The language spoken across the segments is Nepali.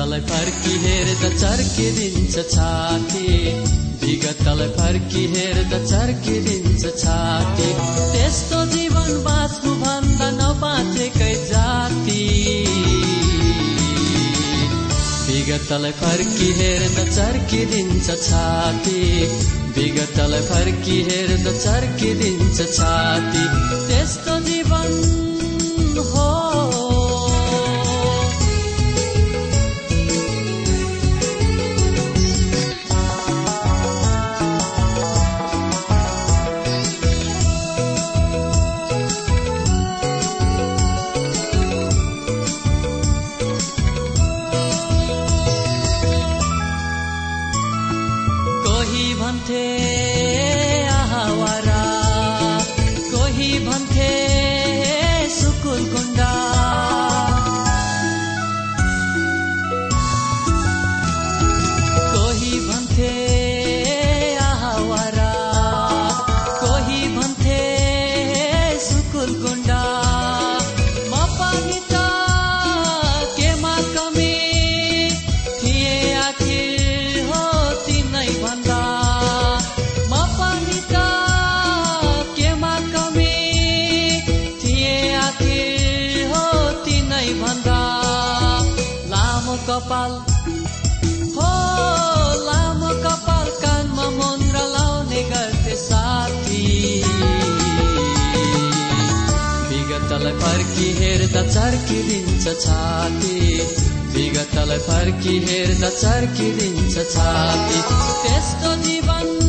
विगतलाई फर्की हेर्दा चर्किदिन्छ छाती विगतलाई फर्की हेर्दा चर्किदिन्छ छाती त्यस्तो जीवन बाँच्नु भन्दा नबाँचेकै जाति विगतलाई फर्की हेर्दा चर्किदिन्छ छाती विगतलाई फर्की हेर्दा चर्किदिन्छ छाती हेर्दा चर्किदिन्छ छाती। विगतलाई फर्की हेर्दा चर्किदिन्छ छाती। त्यस्तो जीवन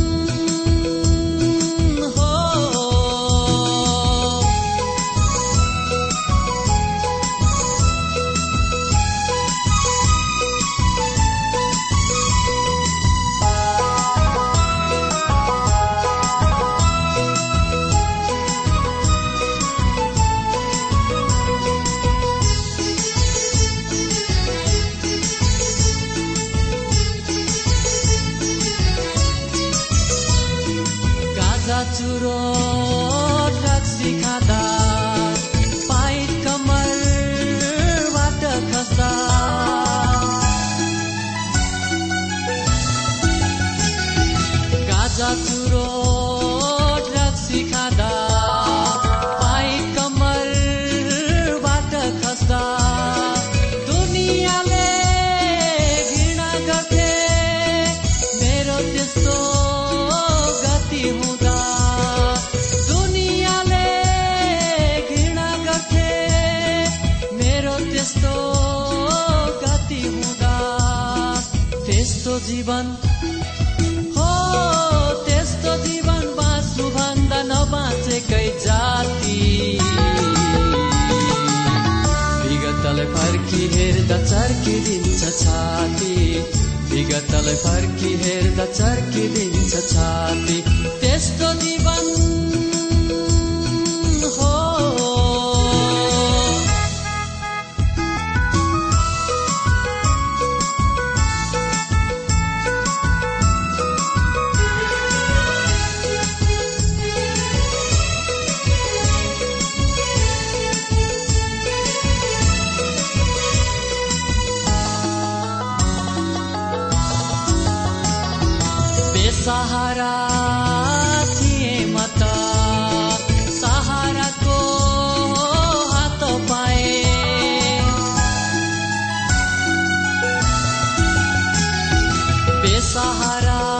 हेर्दा चर्किदिन्छ छाती। विगतलाई फर्की हेर्दा चर्किदिन्छ छाती। त्यस्तो जीवन बेसहारा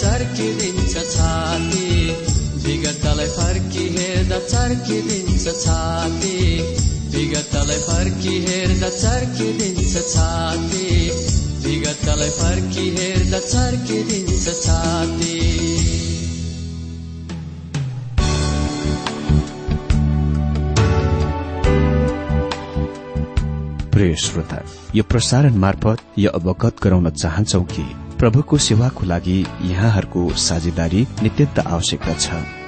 चर्किदिन्छ छाती। विगतलाई फर्की हेर्दा चर्किदिन्छ छाती। विगतलाई फर्की हेर्दा चर्किदिन्छ छाती। विगतलाई फर्की हेर्दा चर्किदिन्छ छाती। प्रिय श्रोता यो प्रसारण मार्फत यो अवगत गराउन चाहन्छौ कि प्रभुको सेवाको लागि यहाँहरूको साझेदारी नित्यन्त आवश्यकता छ।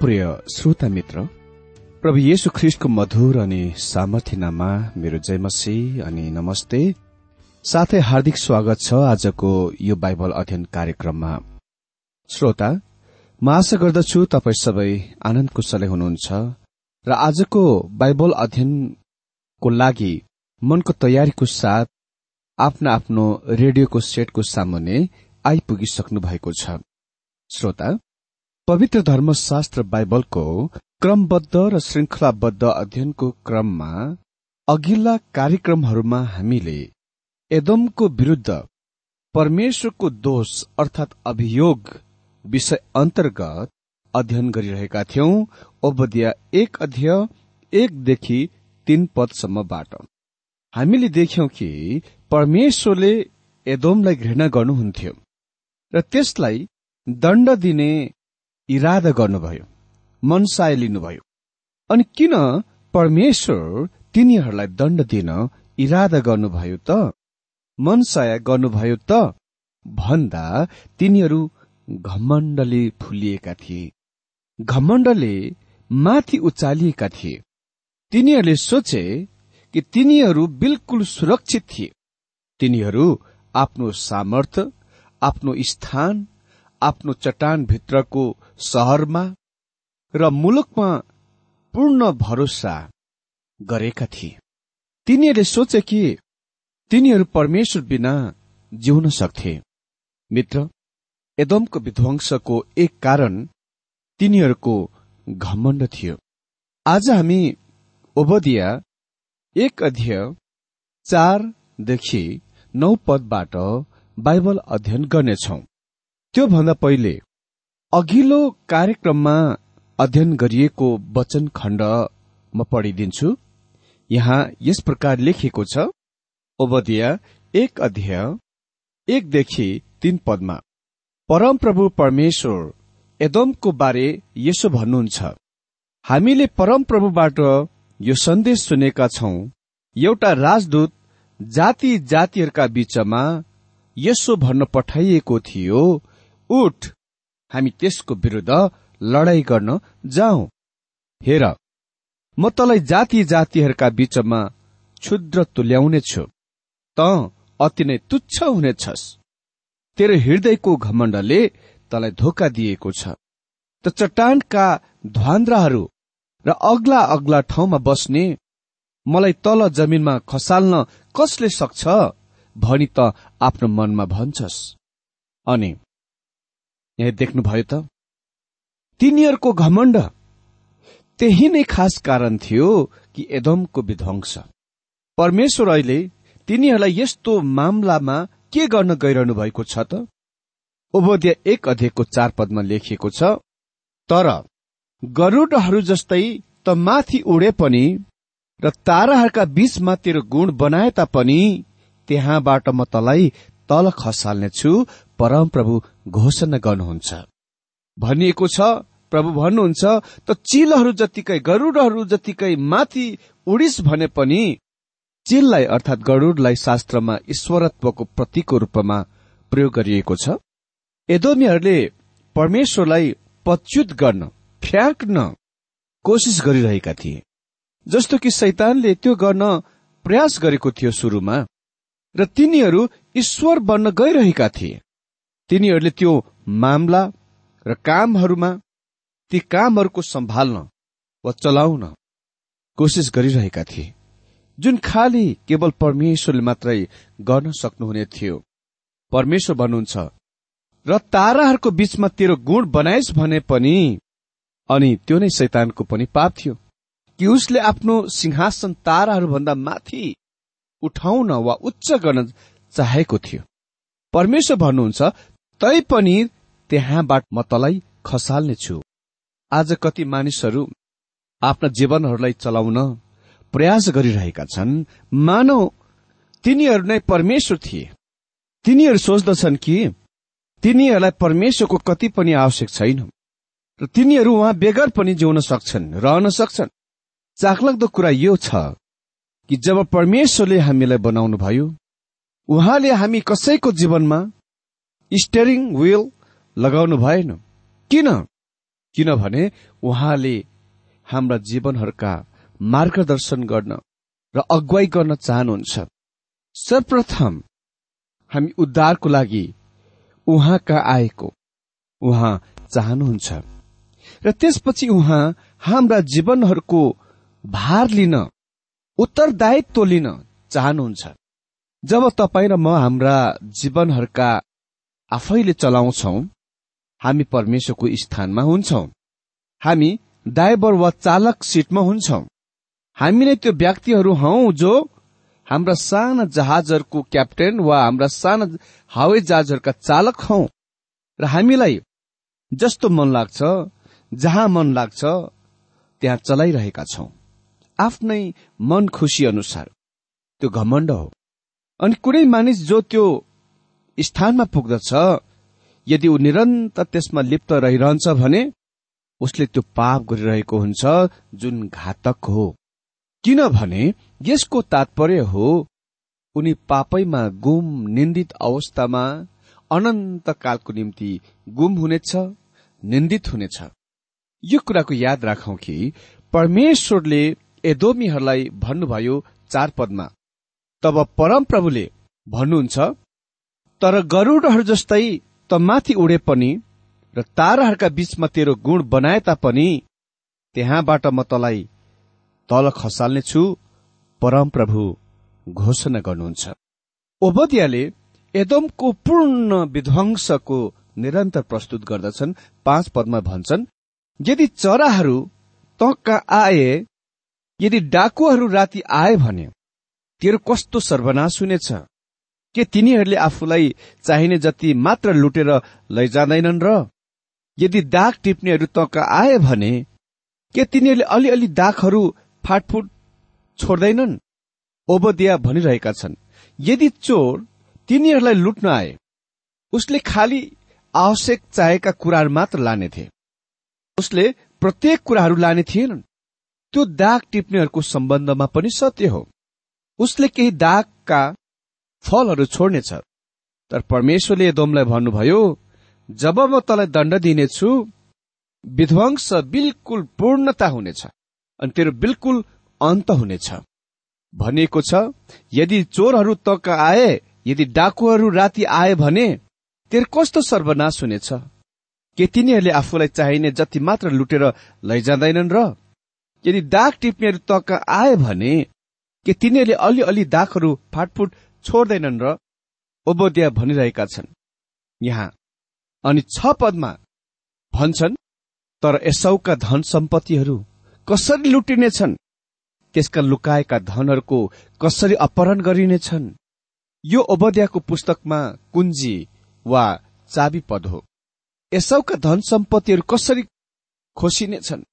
प्रिय श्रोता मित्र प्रभु येशु ख्रिस्टको मधुर अनि सामर्थ्यनामा मेरो जयमसी अनि नमस्ते। साथै हार्दिक स्वागत छ आजको यो बाइबल अध्ययन कार्यक्रममा। श्रोता म आशा गर्दछु तपाईँ सबै आनन्द कुशलै हुनुहुन्छ र आजको बाइबल अध्ययनको लागि मनको तयारीको साथ आफ्ना आफ्नो रेडियोको सेटको सामुन्ने आइपुगिसक्नु भएको छ। श्रोता पवित्र धर्मशास्त्र बाइबलको क्रमबद्ध र श्रृंखलाबद्ध अध्ययनको क्रममा अघिल्ला कार्यक्रमहरूमा हामीले एदमको विरूद्ध परमेश्वरको दोष अर्थात अभियोग विषय अन्तर्गत अध्ययन गरिरहेका थियौं। ओबदिया एक अध्यय एकदेखि तीन पदसम्मबाट। हामीले देख्यौं कि परमेश्वरले एदोमलाई घृणा गर्नुहुन्थ्यो र त्यसलाई दण्ड दिने इरादा गर्नुभयो मनसाय लिनुभयो। अनि किन परमेश्वर तिनीहरूलाई दण्ड दिन इरादा गर्नुभयो त? मनसाय गर्नुभयो त? भन्दा तिनीहरू घमण्डले फुलिएका थिए। घमण्डले माथि उचालिएका थिए। तिनीहरूले सोचे कि तिनीहरू बिल्कुल सुरक्षित थिए। तिनीहरू आफ्नो सामर्थ्य आफ्नो स्थान आफ्नो चट्टान भित्रको सहरमा र मुलुकमा पूर्ण भरोसा गरेका थिए। तिनीहरूले सोचे कि तिनीहरू परमेश्वर बिना जिउन सक्थे। मित्र एदमको विध्वंसको एक कारण तिनीहरूको घमण्ड थियो। आज हामी ओबदिया एक अध्यय चारदेखि नौ पदबाट बाइबल अध्ययन गर्नेछौ। त्योभन्दा पहिले अघिल्लो कार्यक्रममा अध्ययन गरिएको वचन खण्ड म पढिदिन्छु। यहाँ यस प्रकार लेखिएको छ ओबदिया एक अध्याय एकदेखि तीन पदमा परमप्रभु परमेश्वर एदमको बारे यसो भन्नुहुन्छ। हामीले परमप्रभुबाट यो सन्देश सुनेका छौं एउटा राजदूत जाति जातिहरूका बीचमा यसो भन्न पठाइएको थियो उठ। हामी त्यसको विरूद्ध लडाई गर्न जाउँ हेर म तलाई जाति जातिहरूका बीचमा क्षुद्र तुल्याउनेछु। त अति नै तुच्छ हुनेछस्। तेरो हृदयको घमण्डले तलाई धोका दिएको छ। त चट्टानका ध्वान्द्राहरू र अग्ला अग्ला ठाउँमा बस्ने मलाई तल जमिनमा खसाल्न कसले सक्छ भनी त आफ्नो मनमा भन्छस्। अनि यहाँ देख्नुभयो त। तिनीहरूको घमण्ड त्यही नै खास कारण थियो कि एदमको विध्वंस। परमेश्वर अहिले तिनीहरूलाई यस्तो मामलामा के गर्न गइरहनु भएको छ त? उबोध्य एक अध्ययको चार पदमा लेखिएको छ तर गरुडहरू जस्तै त माथि उडे पनि र ताराहरूका बीचमा तेरो गुण बनाए तापनि त्यहाँबाट म तलाई तल खसाल्नेछु। परमप्रभु घोषणा गर्नुहुन्छ। भनिएको छ प्रभु भन्नुहुन्छ त चिलहरू जतिकै गरुडहरू जतिकै माथि उडिस भने पनि चिललाई अर्थात गरुडलाई शास्त्रमा ईश्वरत्वको प्रतीकको रूपमा प्रयोग गरिएको छ। एदोमीहरूले परमेश्वरलाई पच्युत गर्न फ्याँक्न कोसिस गरिरहेका थिए। जस्तो कि शैतानले त्यो गर्न प्रयास गरेको थियो सुरुमा र तिनीहरू ईश्वर बन्न गइरहेका थिए। तिनीहरूले त्यो मामला र कामहरूमा ती कामहरूको सम्हाल्न वा चलाउन कोसिस गरिरहेका थिए। जुन खाली केवल परमेश्वरले मात्रै गर्न सक्नुहुने थियो। परमेश्वर भन्नुहुन्छ र ताराहरूको बीचमा तेरो गुण बनाइस् भने पनि अनि त्यो नै शैतानको पनि पाप थियो। कि उसले आफ्नो सिंहासन ताराहरूभन्दा माथि उठाउन वा उच्च गर्न चाहेको थियो? परमेश्वर भन्नुहुन्छ तैपनि त्यहाँबाट म तलाई खसाल्ने छु आज कति मानिसहरू आफ्ना जीवनहरूलाई चलाउन प्रयास गरिरहेका छन्। मानव तिनीहरू नै परमेश्वर थिए। तिनीहरू सोच्दछन् कि तिनीहरूलाई परमेश्वरको कति पनि आवश्यक छैन। र तिनीहरू उहाँ बेगर पनि जिउन सक्छन् रहन सक्छन्। चाखलाग्दो कुरा यो छ कि जब परमेश्वरले हामीलाई बनाउनु भयो उहाँले हामी कसैको जीवनमा स्टेरिङ व्हील लगाउनु भएन। किन? किनभने उहाँले हाम्रा जीवनहरूका मार्गदर्शन गर्न र अगुवाई गर्न चाहनुहुन्छ। सर्वप्रथम हामी उद्धारको लागि उहाँ कहाँ आएको उहाँ चाहनुहुन्छ। र त्यसपछि उहाँ हाम्रा जीवनहरूको भार लिन उत्तरदायित्व लिन चाहनुहुन्छ। जब तपाईँ र म हाम्रा जीवनहरूका आफैले चलाउँछौ हामी परमेश्वरको स्थानमा हुन्छौ। हामी ड्राइभर वा चालक सिटमा हुन्छौ। हामीले त्यो व्यक्तिहरू हौ जो हाम्रा साना जहाजहरूको क्याप्टेन वा हाम्रा साना हवाई जहाजहरूका चालक हौ। र हामीलाई जस्तो मन लाग्छ जहाँ मन लाग्छ त्यहाँ चलाइरहेका छौं। आफ्नै मन खुसी अनुसार। त्यो घमण्ड हो। अनि कुनै मानिस जो त्यो स्थानमा पुग्दछ। यदि ऊ निरन्तर त्यसमा लिप्त रहिरहन्छ भने उसले त्यो पाप गरिरहेको हुन्छ जुन घातक हो। किनभने यसको तात्पर्य हो उनी पापैमा गुम निन्दित अवस्थामा अनन्त कालको निम्ति गुम हुनेछ निन्दित हुनेछ। यो कुराको याद राखौं कि परमेश्वरले एदोमीहरूलाई भन्नुभयो चार पदमा तब परमप्रभुले भन्नुहुन्छ तर गरुडहरू जस्तै त माथि उडे पनि र ताराहरूका बीचमा तेरो गुण बनाए तापनि त्यहाँबाट म तलाई तल खसाल्ने छु परमप्रभु घोषणा गर्नुहुन्छ। ओबदियाले एदमको पूर्ण विध्वंसको निरन्तर प्रस्तुत गर्दछन्। पाँच पदमा भन्छन् यदि चराहरू त आए यदि डाकुहरू राति आए भने तेरो कस्तो सर्वनाश हुनेछ? के तिनीहरूले आफूलाई चाहिने जति मात्र लुटेर लैजाँदैनन् र यदि दाग टिप्नेहरू त आए भने के तिनीहरूले अलिअलि दागहरू फाटफुट छोड्दैनन्? ओबदिया भनिरहेका छन् यदि चोर तिनीहरूलाई लुट्न आए उसले खालि आवश्यक चाहेका कुराहरू मात्र लानेथे उसले प्रत्येक कुराहरू लाने थिएनन्। त्यो दाग टिप्नेहरूको सम्बन्धमा पनि सत्य हो। उसले केही दागका फलहरू छोड्नेछ। तर परमेश्वरले दोमलाई भन्नुभयो जब म तँलाई दण्ड दिनेछु विध्वंस बिल्कुल पूर्णता हुनेछ अनि तेरो बिल्कुल अन्त हुनेछ। भनिएको छ यदि चोरहरू तक आए यदि डाकुहरू राति आए भने तेरो कस्तो सर्वनाश हुनेछ? के तिनीहरूले आफूलाई चाहिने जति मात्र लुटेर लैजाँदैनन् र? यदि दाग टिप्नेहरू तक आए भने के तिनीहरूले अलिअलि दागहरू फाटफुट छोड्दैनन् र ओबोदिया भनिरहेका छन्। यहाँ अनि छ पदमा भन्छन् तर एसौका धन सम्पत्तिहरू कसरी लुटिनेछन् त्यसका लुकाएका धनहरूको कसरी अपहरण गरिनेछन् यो ओबद्याको पुस्तकमा कुञ्जी वा चाबी पद हो। एसौका धन सम्पत्तिहरू कसरी खोसिनेछन्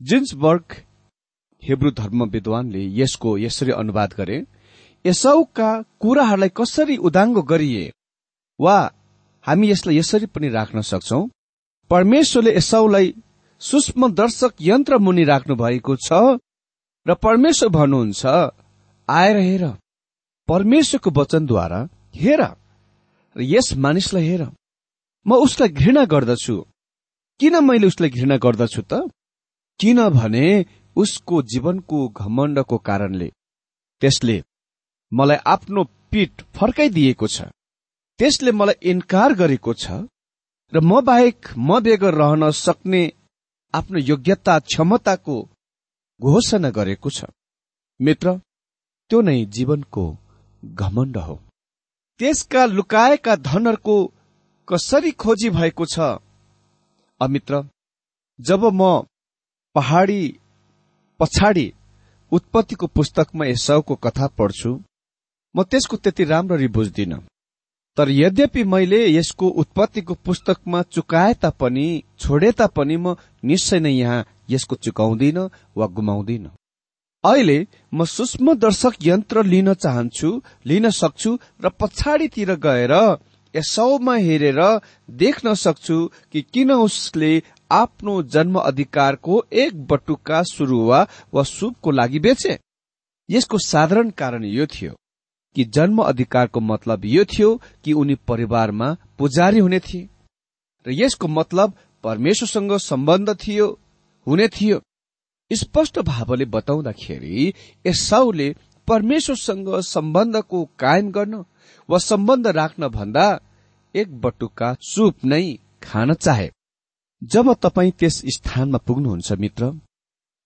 जिन्सबर्ग हेब्रू धर्म विद्वानले यसको यसरी अनुवाद गरे एसौका कुराहरूलाई कसरी उदाङ्गो गरिए? वा हामी यसलाई यसरी पनि राख्न सक्छौ? परमेश्वरले एसाउलाई सूक्ष्म दर्शक यन्त्र मुनि राख्नु भएको छ र परमेश्वर भन्नुहुन्छ आएर हेर। परमेश्वरको वचनद्वारा हेर र यस मानिसलाई हेर। म उसलाई घृणा गर्दछु। किन मैले उसलाई घृणा गर्दछु त? किनभने उसको जीवनको घमण्डको कारणले। त्यसले मलाई आफ्नो पीठ फर्काइदिएको छ। त्यसले मलाई इन्कार गरेको छ र म बाहेक म बेगर रहन सक्ने आफ्नो योग्यता क्षमताको घोषणा गरेको छ। मित्र त्यो नै जीवनको घमण्ड हो। त्यसका लुकाएका धनहरूको कसरी खोजी भएको छ? अमित्र जब म पहाडी पछाडि उत्पत्तिको पुस्तकमा यसको कथा पढ्छु म त्यसको त्यति राम्ररी बुझ्दिन। तर यद्यपि मैले यसको उत्पत्तिको पुस्तकमा चुकाए तापनि छोडे तापनि म निश्चय नै यहाँ यसको चुकाउँदिन वा गुमाउँदिन। अहिले म सूक्ष्म दर्शक यन्त्र लिन चाहन्छु लिन सक्छु र पछाडितिर गएर यसौमा हेरेर देख्न सक्छु कि किन उसले आफ्नो जन्म अधिकारको एक बटुका सुरुवा वा सुपको लागि बेचे। यसको साधारण कारण यो थियो। कि जन्म अधिकारको मतलब यो थियो कि उनी परिवारमा पुजारी हुने थिए। र यसको मतलब परमेश्वरसँग सम्बन्ध थियो हुने थियो। स्पष्ट भावले बताउँदाखेरि एसाउले परमेश्वरसँग सम्बन्धको कायम गर्न वा सम्बन्ध राख्न भन्दा एक बटुका चुप नै खान चाहे। जब तपाईँ त्यस स्थानमा पुग्नुहुन्छ मित्र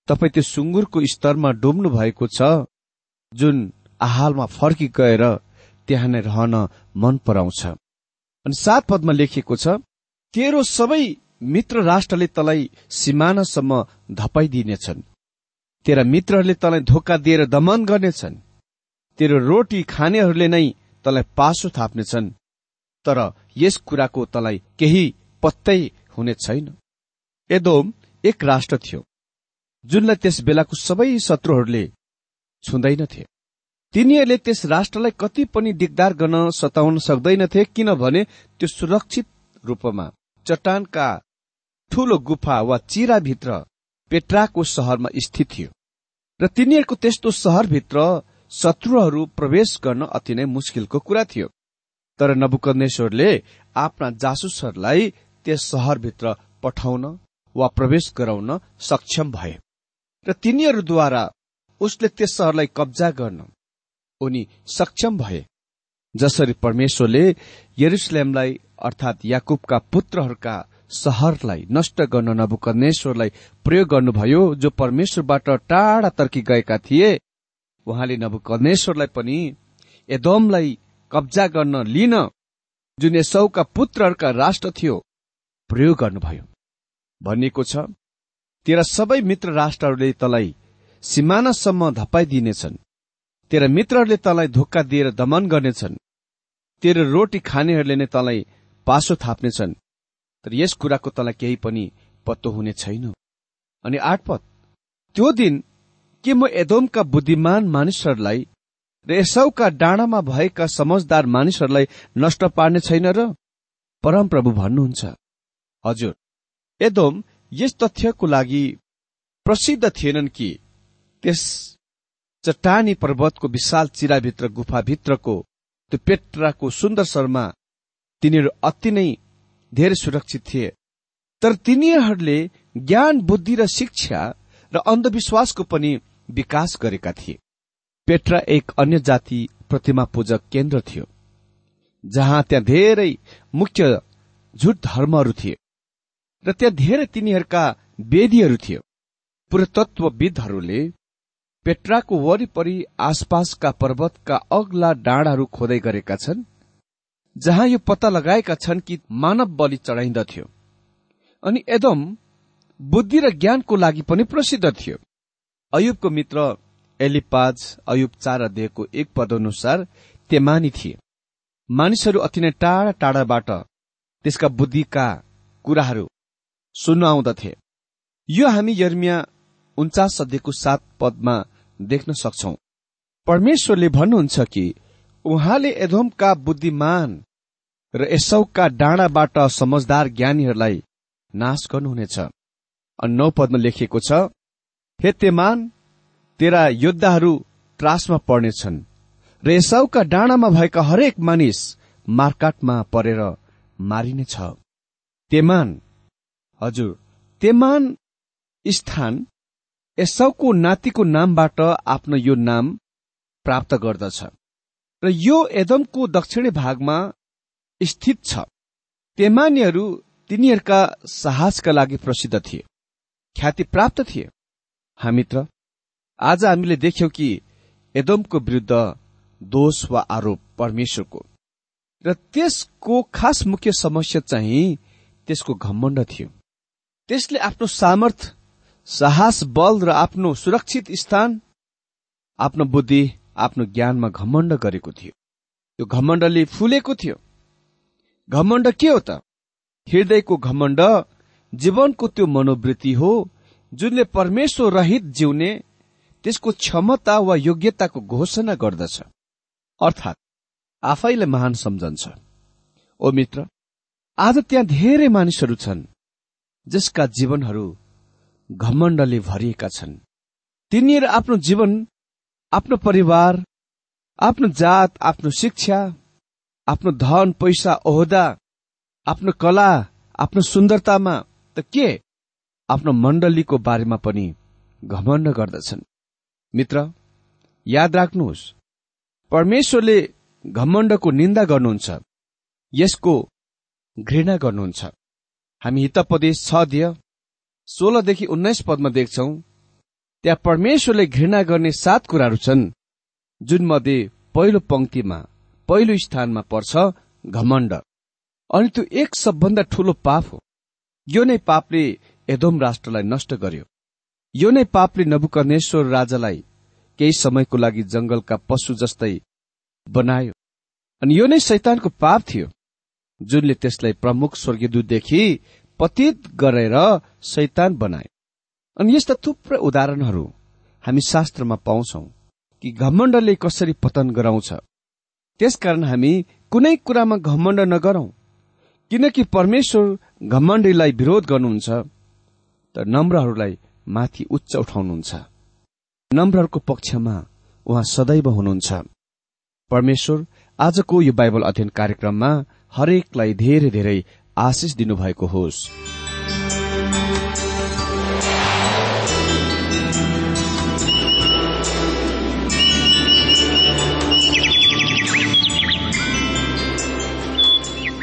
तपाईँ त्यो सुँगुरको स्तरमा डुब्नु भएको छ जुन आहालमा फर्की गएर त्यहाँ नै रहन मन पराउँछ। अनि सात पदमा लेखिएको छ तेरो सबै मित्र राष्ट्रले तलाई सिमानासम्म धपाइदिनेछन्। तेरा मित्रहरूले तलाई धोका दिएर दमन गर्नेछन्। तेरो रोटी खानेहरूले नै तलाई पासो थाप्नेछन्। तर यस कुराको तलाई केही पत्तै हुने छैन। एदोम एक राष्ट्र थियो जुनलाई त्यस बेलाको सबै शत्रुहरूले छुँदैनथे। तिनीहरूले त्यस राष्ट्रलाई कति पनि दिगदार गर्न सताउन सक्दैनथे किनभने त्यो सुरक्षित रूपमा चट्टानका ठूलो गुफा वा चिराभित्र पेट्राको सहरमा स्थित थियो। र तिनीहरूको त्यस्तो सहरभित्र शत्रुहरू प्रवेश गर्न अति नै मुस्किलको कुरा थियो। तर नबुकनेश्वरले आफ्ना जासुसहरूलाई त्यस सहरभित्र पठाउन वा प्रवेश गराउन सक्षम भए। र तिनीहरूद्वारा उसले त्यस सहरलाई कब्जा गर्न उनी सक्षम भए जसरी परमेश्वरले यरुसलेमलाई अर्थात याकुबका पुत्रहरूका सहरलाई नष्ट गर्न नबुकनेश्वरलाई प्रयोग गर्नुभयो जो परमेश्वरबाट टाढा तर्की गएका थिए उहाँले नबुकनेश्वरलाई पनि एदोमलाई कब्जा गर्न लिन जुन यसौका पुत्रहरूका राष्ट्र थियो प्रयोग गर्नुभयो। भनिएको छ तेरा सबै मित्र राष्ट्रहरूले तलाई सिमानासम्म धपाइदिनेछन्। तेरा मित्रहरूले तँलाई धोका दिएर दमन गर्नेछन्। तेरो रोटी खानेहरूले नै तँलाई पासो थाप्नेछन्। तर यस कुराको तँलाई केही पनि पत्तो हुने छैन। अनि आठपत त्यो दिन के म एदोमका बुद्धिमान मानिसहरूलाई र यसौका डाँडामा भएका समझदार मानिसहरूलाई नष्ट पार्ने छैन र? परमप्रभु भन्नुहुन्छ हजुर एदोम यस तथ्यको लागि प्रसिद्ध थिएनन् कि त्यस चट्टानी पर्वतको विशाल चिराभित्र गुफाभित्रको त्यो पेट्राको सुन्दर शरमा तिनीहरू अति नै धेरै सुरक्षित थिए। तर तिनीहरूले ज्ञान बुद्धि र शिक्षा र अन्धविश्वासको पनि विकास गरेका थिए। पेट्रा एक अन्य जाति प्रतिमा पूजक केन्द्र थियो जहाँ त्यहाँ धेरै मुख्य झुट धर्महरू थिए र त्यहाँ धेरै तिनीहरूका वेदीहरू थियो पुरातत्वविदहरूले पेट्राको वरिपरि आसपासका पर्वतका अग्ला डाँडाहरू खोदै गरेका छन् जहाँ यो पत्ता लगाएका छन् कि मानव बलि चढाइन्दथ्यो। अनि एदम बुद्धि र ज्ञानको लागि पनि प्रसिद्ध थियो। अयुबको मित्र एलिपाज अयुब चार अध्ययको एक पद अनुसार तेमानी थिए। मानिसहरू अति नै टाढा टाढाबाट त्यसका बुद्धिका कुराहरू सुन्न आउँदथे। यो हामी यर्मिया उन्चास अध्ययको सात पदमा देख्न सक्छौ। परमेश्वरले भन्नुहुन्छ कि उहाँले एधोमका बुद्धिमान र यसौका डाँडाबाट समझदार ज्ञानीहरूलाई नाश गर्नुहुनेछ। अनि नौ पदमा लेखिएको छ हे तेमान तेरा योद्धाहरू त्रासमा पर्नेछन् र यसौका डाँडामा भएका हरेक मानिस मार्काटमा परेर मारिनेछ। तेमान हजुर तेमान स्थान यसौको नातिको नामबाट आफ्नो यो नाम प्राप्त गर्दछ। र यो एदमको दक्षिणी भागमा स्थित छ। तेमानीहरू तिनीहरूका साहसका लागि प्रसिद्ध थिए। ख्याति प्राप्त थिए। हामीत्र आज हामीले देख्यौं कि एदमको विरुद्ध दोष वा आरोप परमेश्वरको। र त्यसको खास मुख्य समस्या चाहिँ त्यसको घमण्ड थियो। त्यसले आफ्नो सामर्थ साहस बल र आफ्नो सुरक्षित स्थान आफ्नो बुद्धि आफ्नो ज्ञानमा घमण्ड गरेको थियो। त्यो घमण्डले फुलेको थियो। घमण्ड के हो त? हृदयको घमण्ड जीवनको त्यो मनोवृत्ति हो जुनले परमेश्वर रहित जिउने त्यसको क्षमता वा योग्यताको घोषणा गर्दछ। अर्थात् आफैले महान सम्झन्छ। ओ मित्र आज त्यहाँ धेरै मानिसहरू छन् जसका जीवनहरू घमण्डले भरिएका छन्। तिनीहरू आफ्नो जीवन आफ्नो परिवार आफ्नो जात आफ्नो शिक्षा आफ्नो धन पैसा ओहदा आफ्नो कला आफ्नो सुन्दरतामा त के? आफ्नो मण्डलीको बारेमा पनि घमण्ड गर्दछन्। मित्र याद राख्नुहोस् परमेश्वरले घमण्डको निन्दा गर्नुहुन्छ यसको घृणा गर्नुहुन्छ। हामी हितपदेश छ दिय सोह्रदेखि उन्नाइस पदमा देख्छौ त्यहाँ परमेश्वरले घृणा गर्ने सात कुराहरू छन् जुन मध्ये पहिलो पंक्तिमा पहिलो स्थानमा पर्छ घमण्ड। अनि त्यो एक सबभन्दा ठूलो पाप हो। यो नै पापले एदोम राष्ट्रलाई नष्ट गर्यो। यो नै पापले नबुकर्नेश्वर राजालाई केही समयको लागि जंगलका पशु जस्तै बनायो। अनि यो नै शैतानको पाप थियो जुनले त्यसलाई प्रमुख स्वर्गीयदूतदेखि पतित गरेर शैतान बनायो अनि यस्ता थुप्रै उदाहरणहरू हामी शास्त्रमा पाउँछौ कि घमण्डले कसरी पतन गराउँछ। त्यसकारण हामी कुनै कुरामा घमण्ड नगरौं किनकि परमेश्वर घमण्डीलाई विरोध गर्नुहुन्छ त नम्रहरूलाई माथि उच्च उठाउनुहुन्छ। नम्रहरूको पक्षमा उहाँ सदैव हुनुहुन्छ। परमेश्वर आजको यो बाइबल अध्ययन कार्यक्रममा हरेकलाई धेरै धेरै आशिष दिनुभएको होस्।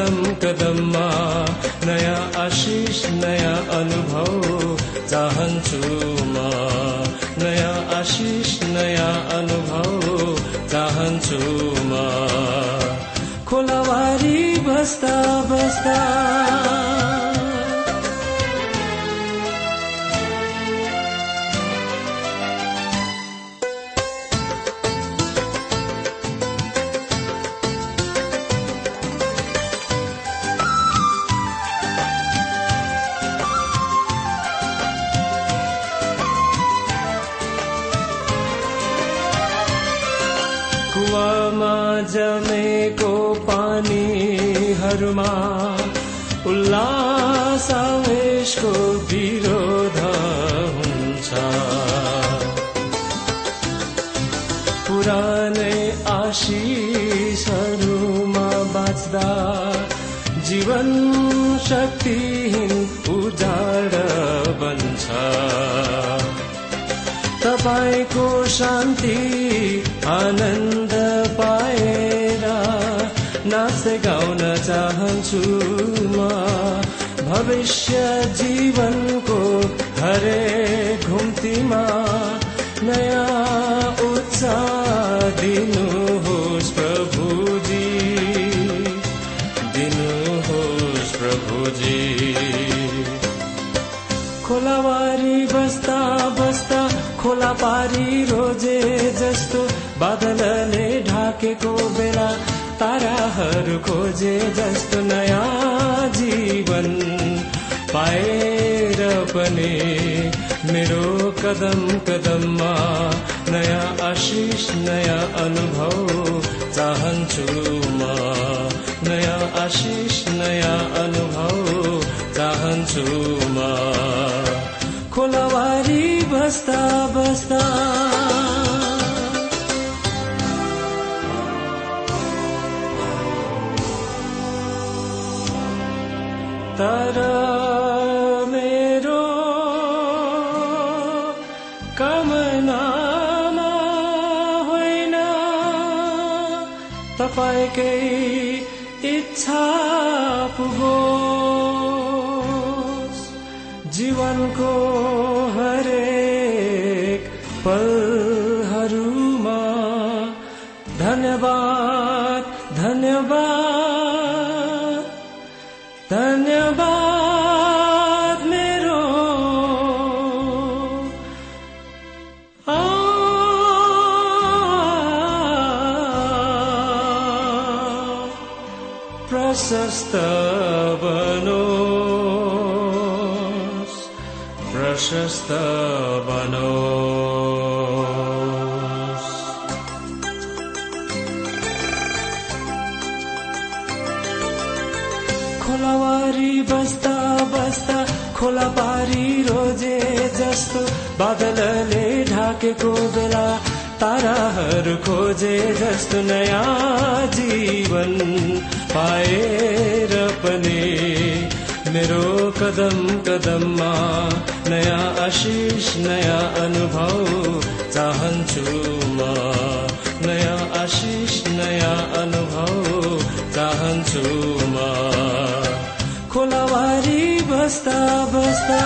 कदम कदममा नयाँ आशिष नयाँ अनुभव चाहन्छु म। नयाँ आशिष नयाँ अनुभव चाहन्छु म। खोलावारी बस्दा बस्दा तपाईँको शान्ति आनन्द पाएर नाच गाउन चाहन्छु म। भविष्य जीवनको हरेक घुम्तीमा नयाँ उत्साह दिनुहोस् प्रभुजी। दिनुहोस् प्रभुजी। बस्दा खोला पारी रोजे जस्तो बादलले ढाकेको बेला ताराहरू खोजे जस्तो नयाँ जीवन पाएर पनि मेरो कदम कदममा नयाँ आशिष नयाँ अनुभव चाहन्छु म। नयाँ आशिष नयाँ अनुभव चाहन्छु म। खोलावारी बस्दा बस्दा। तर मेरो कामनामा होइन। तपाईँकै इच्छा प्रशस्त बनोस् खोलावारी बस्दा बस्दा खोला पारी रोजे जस्तो बादलले ढाकेको बेला ताराहरू खोजे जस्तो नयाँ जीवन पाएर पनि मेरो कदम कदममा नयाँ आशिष नयाँ अनुभव चाहन्छु म। नयाँ आशिष नयाँ अनुभव चाहन्छु म। खोलावारी बस्दा बस्दा